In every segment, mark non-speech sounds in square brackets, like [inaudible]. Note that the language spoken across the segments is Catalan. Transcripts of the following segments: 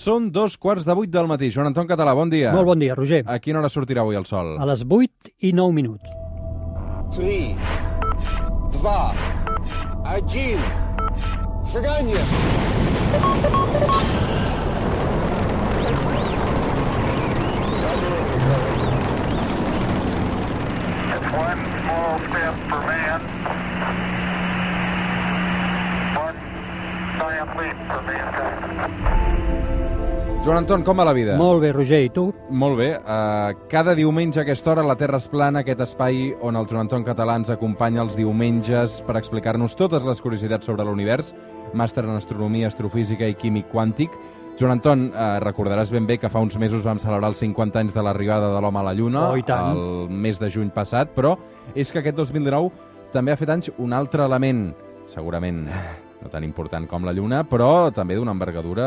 Són dos quarts de vuit del matí. Joan Anton Català, bon dia. Molt bon dia, Roger. A quina hora sortirà avui el sol? A les vuit i nou minuts. 3, 2, 1, seganya! One small step for man, one giant leap for mankind. Joan Anton, com va la vida? Molt bé, Roger, i tu? Molt bé. Uh, cada diumenge a aquesta hora la Terra és plana, aquest espai on el Joan Anton Català ens acompanya els diumenges per explicar-nos totes les curiositats sobre l'univers, màster en astronomia, astrofísica i químic quàntic. Joan Anton, eh, recordaràs ben bé que fa uns mesos vam celebrar els 50 anys de l'arribada de l'home a la Lluna, Oh, el mes de juny passat, però és que aquest 2019 també ha fet anys un altre element, segurament [laughs] no tan important com la Lluna, però també d'una envergadura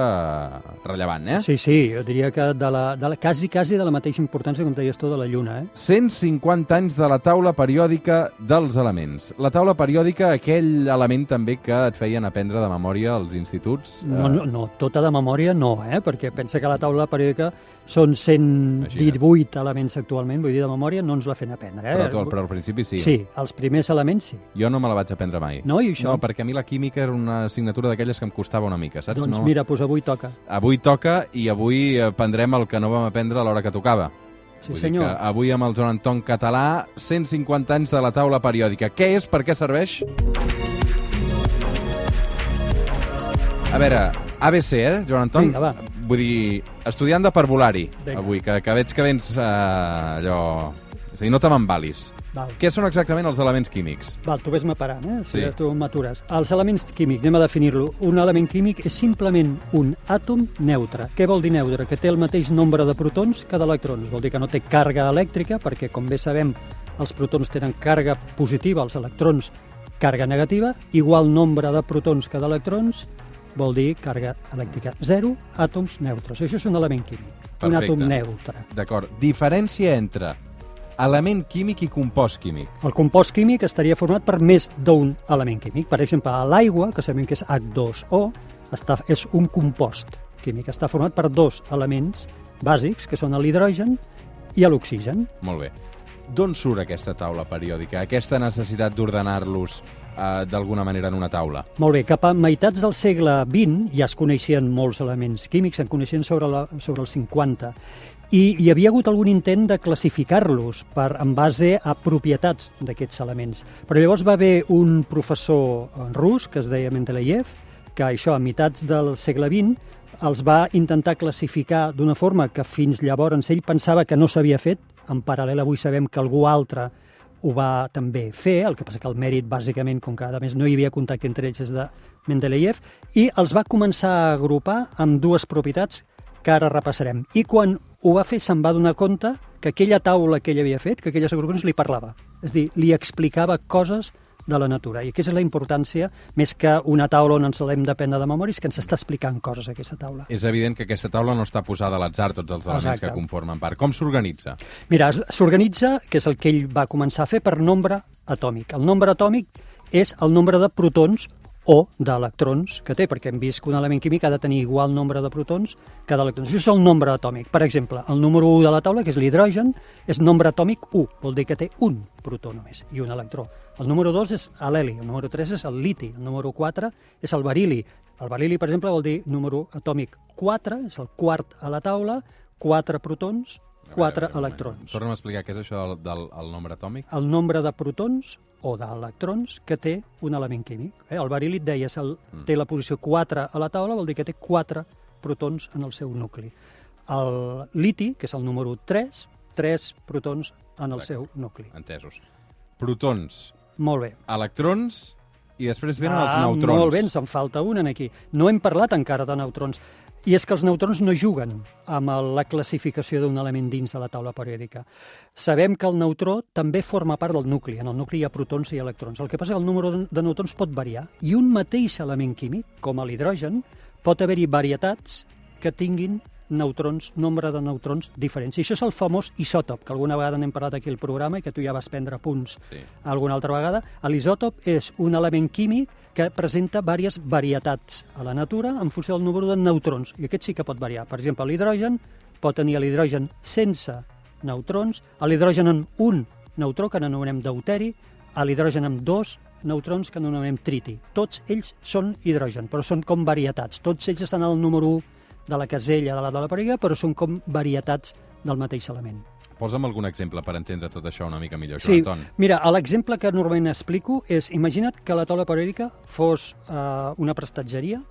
rellevant, eh? Sí, sí, jo diria que de la, de la, quasi, quasi de la mateixa importància, com deies tu, de la Lluna, eh? 150 anys de la taula periòdica dels elements. La taula periòdica, aquell element també que et feien aprendre de memòria als instituts. No, eh, no, no, tota de memòria no, eh? perquè pensa que la taula periòdica són 118 elements actualment, vull dir, de memòria no ens la fem aprendre. Eh? Però, tu, però al principi sí. Sí, els primers elements sí. Jo no me la vaig aprendre mai. No, i això? No, perquè a mi la química era una assignatura d'aquelles que em costava una mica, saps? Doncs no? mira, doncs avui toca. Avui toca i avui aprendrem el que no vam aprendre a l'hora que tocava. Sí, Vull senyor. que avui amb el Joan Anton Català, 150 anys de la taula periòdica. Què és? Per què serveix? A veure, ABC, eh, Joan Anton? Vinga, va. Vull dir, estudiant de parvulari, Vinga. avui, que, que veig que vens eh, allò... És a dir, no te m'embalis. Val. Què són exactament els elements químics? Val, tu ves-me parant, eh? Si Sí. tu m'atures. Els elements químics, anem a definir-lo. Un element químic és simplement un àtom neutre. Què vol dir neutre? Que té el mateix nombre de protons que d'electrons. Vol dir que no té càrrega elèctrica, perquè, com bé sabem, els protons tenen càrrega positiva, els electrons càrrega negativa, igual nombre de protons que d'electrons, vol dir càrrega elèctrica. Zero, àtoms neutres. Això és un element químic. Un Perfecte. àtom neutre. D'acord. Diferència entre element químic i compost químic. El compost químic estaria format per més d'un element químic. Per exemple, l'aigua, que sabem que és H2O, està, és un compost químic. Està format per dos elements bàsics, que són l'hidrogen i l'oxigen. Molt bé. D'on surt aquesta taula periòdica? Aquesta necessitat d'ordenar-los eh, d'alguna manera en una taula? Molt bé, cap a meitats del segle XX ja es coneixien molts elements químics, se'n coneixien sobre, la, sobre els 50, i hi havia hagut algun intent de classificar-los per, en base a propietats d'aquests elements. Però llavors va haver un professor eh, rus, que es deia Mendeleev, que això, a meitats del segle XX, els va intentar classificar d'una forma que fins llavors ell pensava que no s'havia fet. En paral·lel avui sabem que algú altre ho va també fer, el que passa que el mèrit, bàsicament, com que a més no hi havia contacte entre ells, és de Mendeleev, i els va començar a agrupar amb dues propietats que ara repassarem. I quan ho va fer se'n va donar compte que aquella taula que ell havia fet, que aquelles agrupacions li parlava. És dir, li explicava coses de la natura. I aquesta és la importància, més que una taula on ens l'hem d'aprendre de memòria, és que ens està explicant coses aquesta taula. És evident que aquesta taula no està posada a l'atzar tots els elements Exacte. que conformen part. Com s'organitza? Mira, s'organitza, que és el que ell va començar a fer, per nombre atòmic. El nombre atòmic és el nombre de protons o d'electrons que té, perquè hem vist que un element químic ha de tenir igual nombre de protons que d'electrons. Això és el nombre atòmic. Per exemple, el número 1 de la taula, que és l'hidrogen, és nombre atòmic 1, vol dir que té un protó només i un electró. El número 2 és l'heli, el número 3 és el liti, el número 4 és el berili. El berili, per exemple, vol dir número atòmic 4, és el quart a la taula, 4 protons, 4 electrons. Torna'm a explicar què és això del, del el nombre atòmic. El nombre de protons o d'electrons que té un element químic. Eh? El beril, et deia, el, té la posició 4 a la taula, vol dir que té 4 protons en el seu nucli. El liti, que és el número 3, 3 protons en el seu nucli. Entesos. Protons, Molt bé. electrons i després venen els ah, neutrons. Molt bé, ens en falta un en aquí. No hem parlat encara de neutrons. I és que els neutrons no juguen amb la classificació d'un element dins de la taula periòdica. Sabem que el neutró també forma part del nucli. En el nucli hi ha protons i electrons. El que passa és que el número de- de neutrons pot variar. I un mateix element químic, com l'hidrogen, pot haver-hi varietats que tinguin neutrons, nombre de neutrons diferents. I això és el famós isòtop, que alguna vegada n'hem parlat aquí al programa i que tu ja vas prendre punts Sí. alguna altra vegada. L'isòtop és un element químic que presenta diverses varietats a la natura en funció del número de neutrons, i aquest sí que pot variar. Per exemple, l'hidrogen pot tenir l'hidrogen sense neutrons, l'hidrogen amb un neutró, que n'anomenem deuteri, a l'hidrogen amb dos neutrons, que n'anomenem triti. Tots ells són hidrogen, però són com varietats. Tots ells estan al número 1 de la casella de la taula periòdica, però són com varietats del mateix element. Posa'm algun exemple per entendre tot això una mica millor, Joan Sí, Anton. mira, l'exemple que normalment explico és, imagina't que la taula periòdica fos eh, una prestatgeria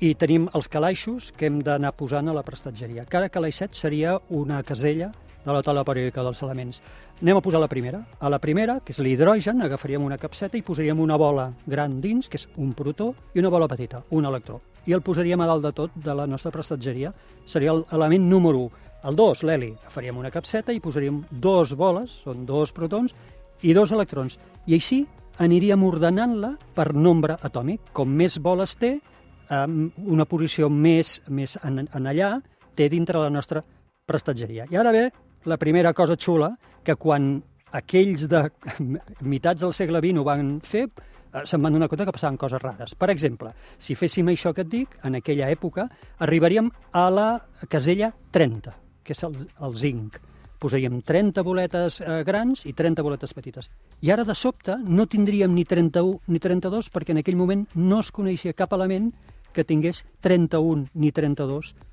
i tenim els calaixos que hem d'anar posant a la prestatgeria. Cada calaixet seria una casella de la taula periòdica dels elements. Anem a posar la primera. A la primera, que és l'hidrogen, agafaríem una capseta i posaríem una bola gran dins, que és un protó, i una bola petita, un electró. I el posaríem a dalt de tot de la nostra prestatgeria. Seria l'element número 1. El 2, l'heli, agafaríem una capseta i posaríem dos boles, són dos protons, i dos electrons. I així aniríem ordenant-la per nombre atòmic. Com més boles té, una posició més, més en, en allà té dintre la nostra prestatgeria. I ara ve la primera cosa xula, que quan aquells de mitats del segle XX ho van fer, eh, se'n van donar compte que passaven coses rares. Per exemple, si féssim això que et dic, en aquella època, arribaríem a la casella 30, que és el, el zinc. Posaríem 30 boletes eh, grans i 30 boletes petites. I ara, de sobte, no tindríem ni 31 ni 32, perquè en aquell moment no es coneixia cap element que tingués 31 ni 32 eh,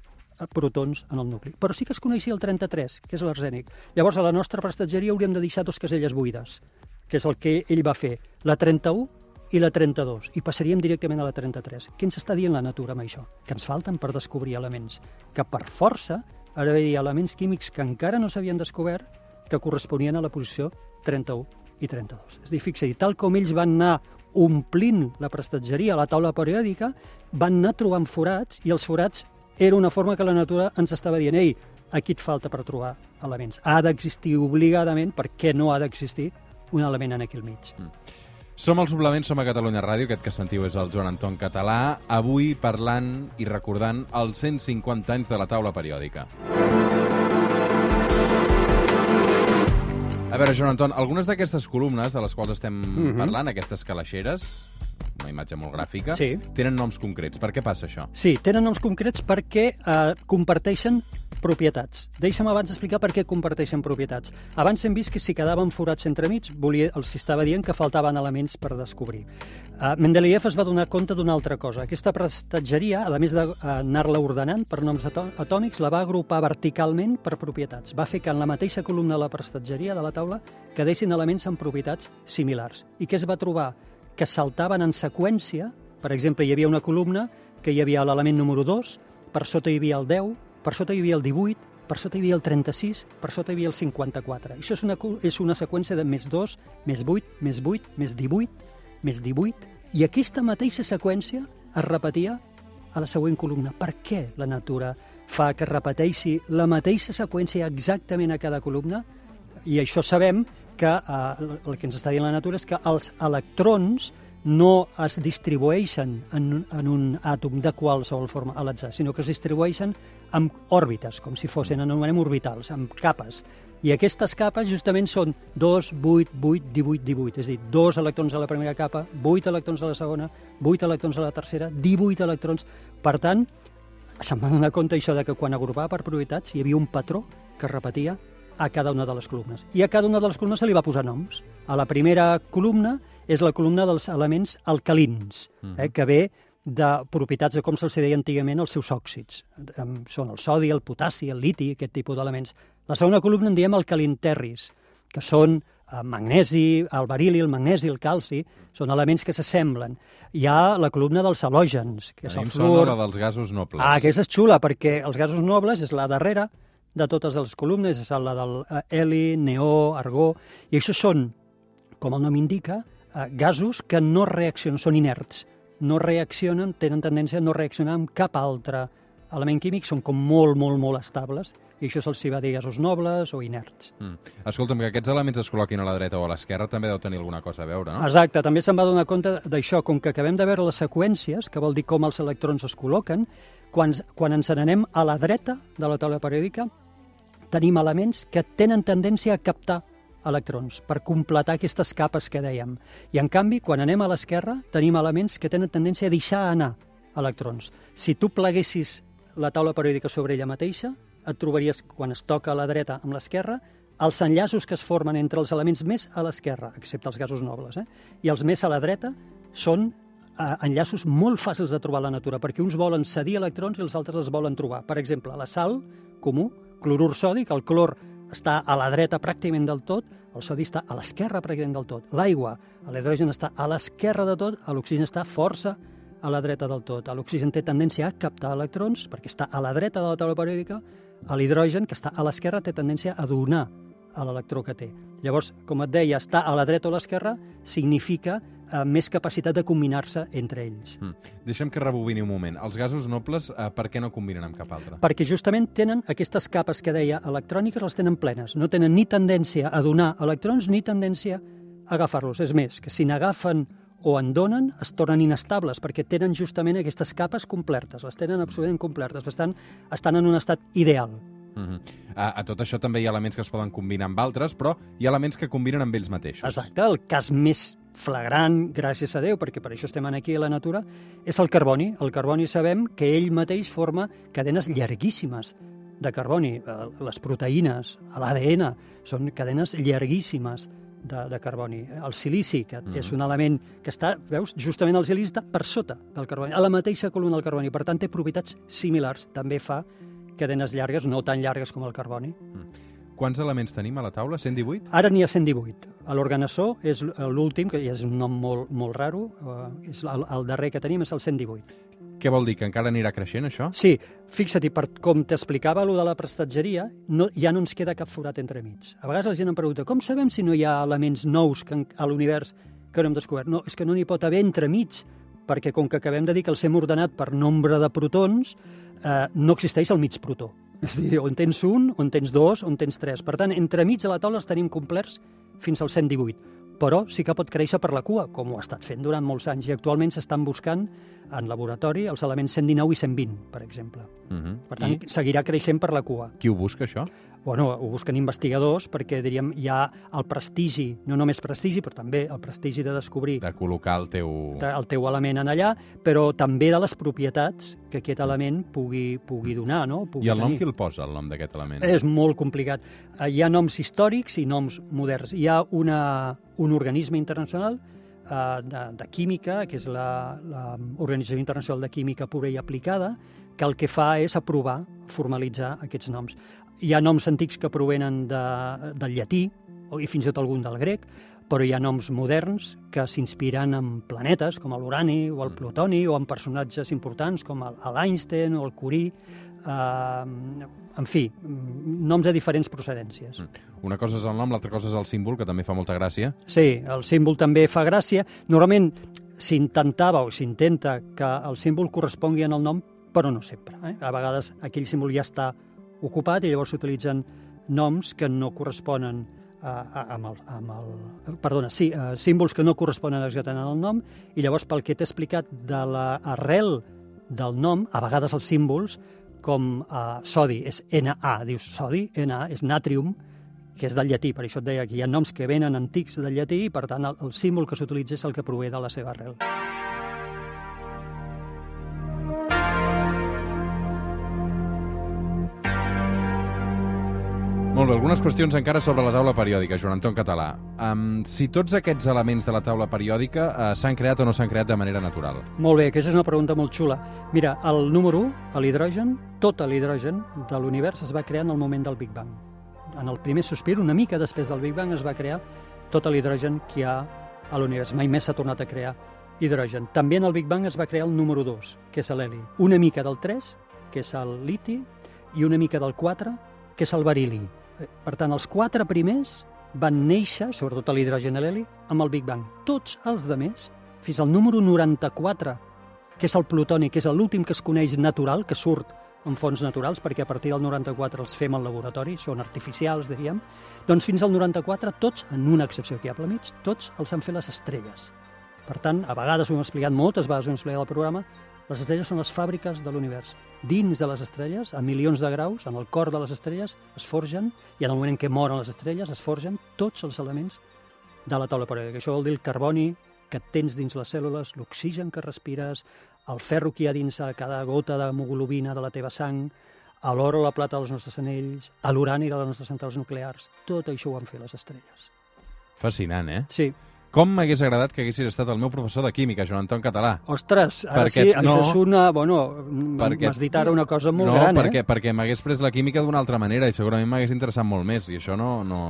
protons en el nucli. Però sí que es coneixia el 33, que és l'arsènic. Llavors, a la nostra prestatgeria hauríem de deixar dos caselles buides, que és el que ell va fer, la 31 i la 32, i passaríem directament a la 33. Què ens està dient la natura amb això? Que ens falten per descobrir elements, que per força ha d'haver-hi elements químics que encara no s'havien descobert que corresponien a la posició 31 i 32. És a dir, fixa tal com ells van anar omplint la prestatgeria, la taula periòdica, van anar trobant forats i els forats era una forma que la natura ens estava dient ei, aquí et falta per trobar elements. Ha d'existir obligadament, perquè no ha d'existir un element en aquí al mig. Som al Suplement, som a Catalunya Ràdio, aquest que sentiu és el Joan Anton Català, avui parlant i recordant els 150 anys de la taula periòdica. A veure, Joan Anton, algunes d'aquestes columnes de les quals estem mm -hmm. parlant, aquestes calaixeres, una imatge molt gràfica, Sí. tenen noms concrets. Per què passa això? Sí, tenen noms concrets perquè eh, comparteixen propietats. Deixa'm abans explicar per què comparteixen propietats. Abans hem vist que si quedaven forats entremig, volia, els estava dient que faltaven elements per descobrir. Uh, Mendeleev es va donar compte d'una altra cosa. Aquesta prestatgeria, a més d'anar-la ordenant per noms atò atòmics, la va agrupar verticalment per propietats. Va fer que en la mateixa columna de la prestatgeria de la taula quedessin elements amb propietats similars. I què es va trobar? Que saltaven en seqüència, per exemple, hi havia una columna que hi havia l'element número 2, per sota hi havia el 10, per sota hi havia el 18, per sota hi havia el 36, per sota hi havia el 54. Això és una, és una seqüència de més 2, més 8, més 8, més 18, més 18, i aquesta mateixa seqüència es repetia a la següent columna. Per què la natura fa que repeteixi la mateixa seqüència exactament a cada columna? I això sabem que eh, el que ens està dient la natura és que els electrons no es distribueixen en, un- en un àtom de qualsevol forma a l'atzar, sinó que es distribueixen amb òrbites, com si fossin, anomenem orbitals, amb capes. I aquestes capes justament són 2, 8, 8, 18, 18, és a dir, 2 electrons a la primera capa, 8 electrons a la segona, 8 electrons a la tercera, 18 electrons. Per tant, se'm va donar compte això de que quan agrupava per propietats hi havia un patró que repetia a cada una de les columnes. I a cada una de les columnes se li va posar noms. A la primera columna és la columna dels elements alcalins, eh, que ve de propietats de com se'ls deia antigament els seus òxids. Són el sodi, el potassi, el liti, aquest tipus d'elements. La segona columna en diem alcalinterris, que són eh, magnesi, el berili, el magnesi, el calci, són elements que s'assemblen. Hi ha la columna dels halògens, que és el fluor, dels gasos nobles. Ah, aquesta és xula, perquè els gasos nobles és la darrera de totes les columnes, és la del eh, heli, neó, argó, i això són, com el nom indica, eh, gasos que no reaccionen, són inerts, no reaccionen, tenen tendència a no reaccionar amb cap altre element químic, són com molt, molt, molt estables, i això se'ls va dir gasos nobles o inerts. Mm. Escolta'm, que aquests elements es col·loquin a la dreta o a l'esquerra també deu tenir alguna cosa a veure, no? Exacte, també se'n va donar compte d'això, com que acabem de veure les seqüències, que vol dir com els electrons es col·loquen, quan, quan ens n'anem a la dreta de la taula periòdica, tenim elements que tenen tendència a captar electrons per completar aquestes capes que dèiem. I en canvi, quan anem a l'esquerra, tenim elements que tenen tendència a deixar anar electrons. Si tu pleguessis la taula periòdica sobre ella mateixa, et trobaries, quan es toca a la dreta amb l'esquerra, els enllaços que es formen entre els elements més a l'esquerra, excepte els gasos nobles, eh? i els més a la dreta són eh, enllaços molt fàcils de trobar a la natura, perquè uns volen cedir electrons i els altres els volen trobar. Per exemple, la sal comú, clorur sòdic, el clor està a la dreta pràcticament del tot, el sodi està a l'esquerra pràcticament del tot. L'aigua, l'hidrogen està a l'esquerra de tot, l'oxigen està força a la dreta del tot. L'oxigen té tendència a captar electrons perquè està a la dreta de la taula periòdica, l'hidrogen, que està a l'esquerra, té tendència a donar a l'electró que té. Llavors, com et deia, estar a la dreta o a l'esquerra significa eh, més capacitat de combinar-se entre ells. Mm. Deixem que rebobini un moment. Els gasos nobles, eh, per què no combinen amb cap altre? Perquè justament tenen aquestes capes que deia electròniques, les tenen plenes. No tenen ni tendència a donar electrons ni tendència a agafar-los. És més, que si n'agafen o en donen, es tornen inestables, perquè tenen justament aquestes capes complertes, les tenen absolutament complertes, estan, estan en un estat ideal. Uh -huh. a, a tot això també hi ha elements que es poden combinar amb altres, però hi ha elements que combinen amb ells mateixos. Exacte, el cas més flagrant, gràcies a Déu, perquè per això estem aquí a la natura, és el carboni. El carboni sabem que ell mateix forma cadenes llarguíssimes de carboni. Eh, Les proteïnes, l'ADN, són cadenes llarguíssimes de, de carboni. El silici, que mm -hmm. és un element que està, veus, justament el silici està per sota del carboni, a la mateixa columna del carboni, per tant té propietats similars, també fa cadenes llargues, no tan llargues com el carboni. Mm. Quants elements tenim a la taula? 118? Ara n'hi ha 118. L'organassó és l'últim, que és un nom molt, molt raro, eh, és el, el darrer que tenim és el 118. Què vol dir, que encara anirà creixent, això? Sí, fixa-t'hi, per com t'explicava allò de la prestatgeria, no, ja no ens queda cap forat entremig. A vegades la gent em pregunta, com sabem si no hi ha elements nous que, a l'univers que no hem descobert? No, és que no n'hi pot haver entremig, perquè com que acabem de dir que els hem ordenat per nombre de protons, eh, no existeix el mig protó. És a dir, on tens un, on tens dos, on tens tres. Per tant, entremig a la taula els tenim complerts fins al 118 però sí que pot créixer per la cua, com ho ha estat fent durant molts anys, i actualment s'estan buscant en laboratori els elements 119 i 120, per exemple. Uh -huh. Per tant, I seguirà creixent per la cua. qui ho busca, això? Bueno, ho busquen investigadors perquè, diríem, hi ha el prestigi, no només prestigi, però també el prestigi de descobrir De col·locar el teu... de- el teu element en allà, però també de les propietats que aquest element pugui, pugui donar, no? Pugui I el nom tenir. qui el posa, el nom d'aquest element? És molt complicat. Eh, Hi ha noms històrics i noms moderns. Hi ha una, un organisme internacional eh, de, de química, que és la, la Organització Internacional de Química Pura i Aplicada, que el que fa és aprovar, formalitzar aquests noms. Hi ha noms antics que provenen de, del llatí, o- i fins i tot algun del grec, però hi ha noms moderns que s'inspiren en planetes, com l'urani o el plutoni, o en personatges importants com l'Einstein o el Curie, eh, en fi, mm, noms de diferents procedències. Una cosa és el nom, l'altra cosa és el símbol, que també fa molta gràcia. Sí, el símbol també fa gràcia. Normalment s'intentava o s'intenta que el símbol correspongui en el nom, però no sempre. Eh? A vegades aquell símbol ja està ocupat i llavors s'utilitzen noms que no corresponen a, a, amb, el, amb el... Perdona, sí, eh, símbols que no corresponen exactament al nom i llavors pel que t'he explicat de l'arrel del nom, a vegades els símbols, com eh, sodi és Na, dius sodi, Na és natrium, que és del llatí, per això et deia que hi ha noms que venen antics del llatí i, per tant, el, el símbol que s'utilitza és el que prové de la seva arrel. Molt bé, algunes qüestions encara sobre la taula periòdica, Joan Anton Català. Um, si tots aquests elements de la taula periòdica uh, s'han creat o no s'han creat de manera natural? Molt bé, aquesta és una pregunta molt xula. Mira, el número 1, l'hidrogen, tot l'hidrogen de l'univers es va crear en el moment del Big Bang. En el primer sospir, una mica després del Big Bang, es va crear tot l'hidrogen que hi ha a l'univers. Mai més s'ha tornat a crear hidrogen. També en el Big Bang es va crear el número 2, que és l'heli. Una mica del 3, que és el liti, i una mica del 4, que és el berili. Per tant, els quatre primers van néixer, sobretot l'hidrogen i l'heli, amb el Big Bang. Tots els de més, fins al número 94, que és el plutoni, que és l'últim que es coneix natural, que surt en fonts naturals, perquè a partir del 94 els fem al laboratori, són artificials, diríem, doncs fins al 94 tots, en una excepció que hi ha pel mig, tots els han fet les estrelles. Per tant, a vegades ho hem explicat, moltes vegades ho hem explicat al programa, Les estrelles són les fàbriques de l'univers. Dins de les estrelles, a milions de graus, en el cor de les estrelles, es forgen, i en el moment en què moren les estrelles, es forgen tots els elements de la taula periòdica. Això vol dir el carboni que tens dins les cèl·lules, l'oxigen que respires, el ferro que hi ha dins a cada gota d'hemoglobina de la teva sang, a l'or o la plata dels nostres anells, a l'urani de les nostres centrals nuclears. Tot això ho han fet les estrelles. Fascinant, eh? Sí. Com m'hagués agradat que haguessis estat el meu professor de química, Joan Anton Català. Ostres, ara Perquè sí, no- això és una... Bueno, Perquè- m'has dit ara una cosa molt no, gran, perquè, eh? perquè m'hagués pres la química d'una altra manera i segurament m'hagués interessat molt més, i això no... no...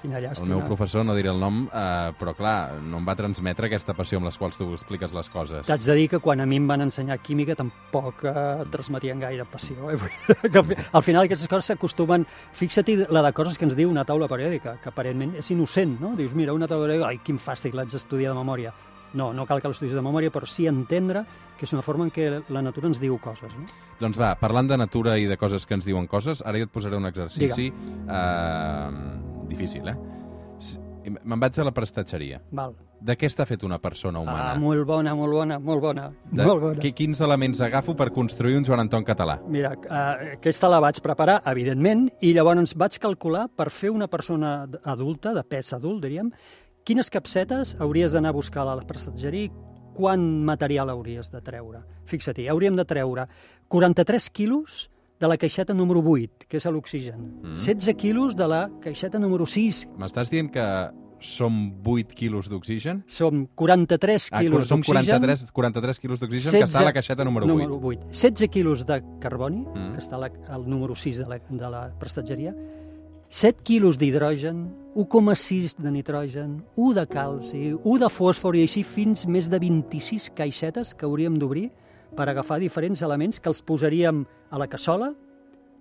Quina El llàstima. meu professor, no diré el nom, eh, però clar, no em va transmetre aquesta passió amb les quals tu expliques les coses. T'haig de dir que quan a mi em van ensenyar química tampoc eh, transmetien gaire passió. Eh? [laughs] Que al fi- al final aquestes coses s'acostumen... Fixa't la de coses que ens diu una taula periòdica, que aparentment és innocent, no? Dius, mira, una taula periòdica, ai, quin fàstic, l'haig d'estudiar de memòria. No, no cal que l'estudis de memòria, però sí entendre que és una forma en què la natura ens diu coses. No? Doncs va, parlant de natura i de coses que ens diuen coses, ara jo et posaré un exercici eh, difícil, eh? Me'n vaig a la prestatgeria. Val. De què està fet una persona humana? Ah, molt bona, molt bona, molt bona. de, molt bona. qui- Quins elements agafo per construir un Joan Anton català? Mira, eh, aquesta la vaig preparar, evidentment, i llavors vaig calcular per fer una persona adulta, de pes adult, diríem, quines capsetes hauries d'anar a buscar a la prestatgeria i quant material hauries de treure. Fixa't-hi, hauríem de treure 43 quilos de la caixeta número 8, que és l'oxigen, Mm. 16 quilos de la caixeta número 6, M'estàs dient que som 8 quilos d'oxigen? som 43 Ah, quilos som d'oxigen, 43, 43 quilos d'oxigen que està a la caixeta número 8. número 8. 16 quilos de carboni, Mm. que està la, al número 6 de la, de la prestatgeria, 7 quilos d'hidrogen, 1,6 de nitrogen, 1 de calci, 1 de fòsfor i així fins més de 26 caixetes que hauríem d'obrir per agafar diferents elements que els posaríem a la cassola,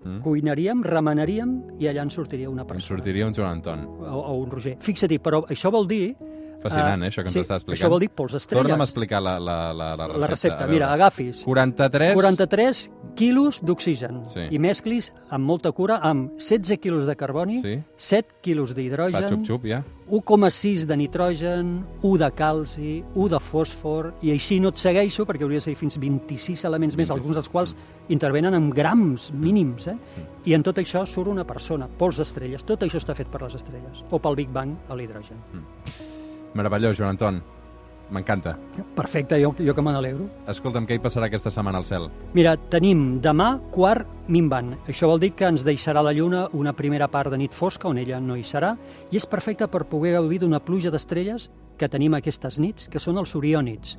Mm. cuinaríem, remenaríem i allà en sortiria una persona. sortiria un Joan Anton. O, o un Roger. Fixa't-hi, però això vol dir... Fascinant, eh, eh, això que ens sí, està explicant. Això vol dir pols estrelles. Torna'm a explicar la, la, la, la recepta. La recepta, mira, agafis 43... 43 quilos d'oxigen Sí. i mesclis amb molta cura amb 16 quilos de carboni, Sí, 7 quilos d'hidrogen, xup-xup, ja. 1,6 de nitrogen, 1 de calci, 1 de fòsfor, i així no et segueixo perquè hauria de ser fins 26 elements més, 26. alguns dels quals intervenen en grams mínims, eh? I en tot això surt una persona, pols d'estrelles, tot això està fet per les estrelles, o pel Big Bang a l'hidrogen. Meravellós, Joan Anton. M'encanta. Perfecte, jo, jo que me n'alegro. Escolta'm, què hi passarà aquesta setmana al cel? Mira, tenim demà quart minvant. Això vol dir que ens deixarà la Lluna una primera part de nit fosca, on ella no hi serà, i és perfecte per poder gaudir d'una pluja d'estrelles que tenim aquestes nits, que són els oriònids.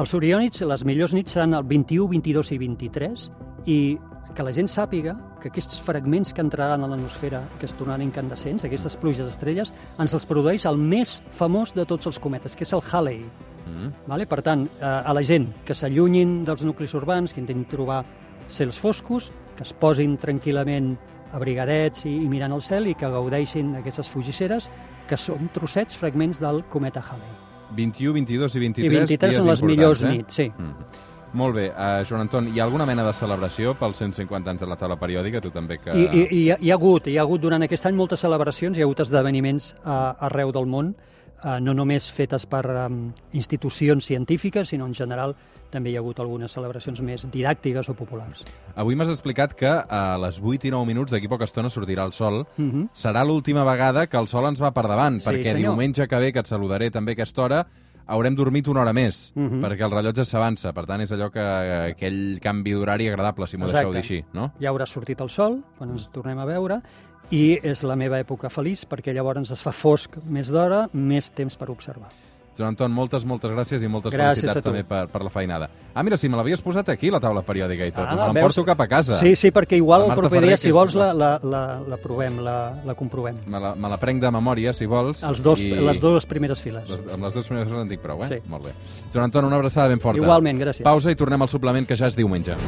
Els oriònids, les millors nits seran el 21, 22 i 23, i que la gent sàpiga que aquests fragments que entraran a l'atmosfera, que es tornaran incandescents, aquestes pluges d'estrelles, ens els produeix el més famós de tots els cometes, que és el Halley. Mm? Vale? Per tant, eh, a la gent que s'allunyin dels nuclis urbans, que intentin trobar cels foscos, que es posin tranquil·lament abrigadets i, i mirant el cel i que gaudeixin d'aquestes fugisseres, que són trossets, fragments del cometa Halley. 21, 22 i 23, I 23 dies són les millors eh? nits, sí. Mm. Molt bé, uh, Joan Anton, hi ha alguna mena de celebració pels 150 anys de la taula periòdica? Tu també que... I, i, i, hi ha hagut, hi ha hagut durant aquest any moltes celebracions, hi ha hagut esdeveniments uh, arreu del món, uh, no només fetes per um, institucions científiques, sinó en general també hi ha hagut algunes celebracions més didàctiques o populars. Avui m'has explicat que a les 8 i 9 minuts d'aquí poca estona sortirà el sol. Uh -huh. Serà l'última vegada que el sol ens va per davant, Sí, perquè senyor. diumenge que ve, que et saludaré també a aquesta hora, haurem dormit una hora més, Mhm. perquè el rellotge s'avança. Per tant, és allò que aquell canvi d'horari agradable, si m'ho deixeu dir així, no? ja haurà sortit el sol, quan ens tornem a veure, i és la meva època feliç, perquè llavors es fa fosc més d'hora, més temps per observar. Joan Anton, moltes, moltes gràcies i moltes Gràcies felicitats també per, per la feinada. Ah, mira, si me l'havies posat aquí, la taula periòdica i tot. Ah, me veus? l'emporto cap a casa. Sí, sí, perquè igual el proper dia, si vols, la, la, la, la provem, la, la comprovem. Me la, me la prenc de memòria, si vols. Els dos, i... Les dues primeres files. Les, amb les dues primeres hores en dic prou, eh? Sí. Molt bé. Joan Anton, una abraçada ben forta. Igualment, gràcies. Pausa i tornem al suplement, que ja és diumenge.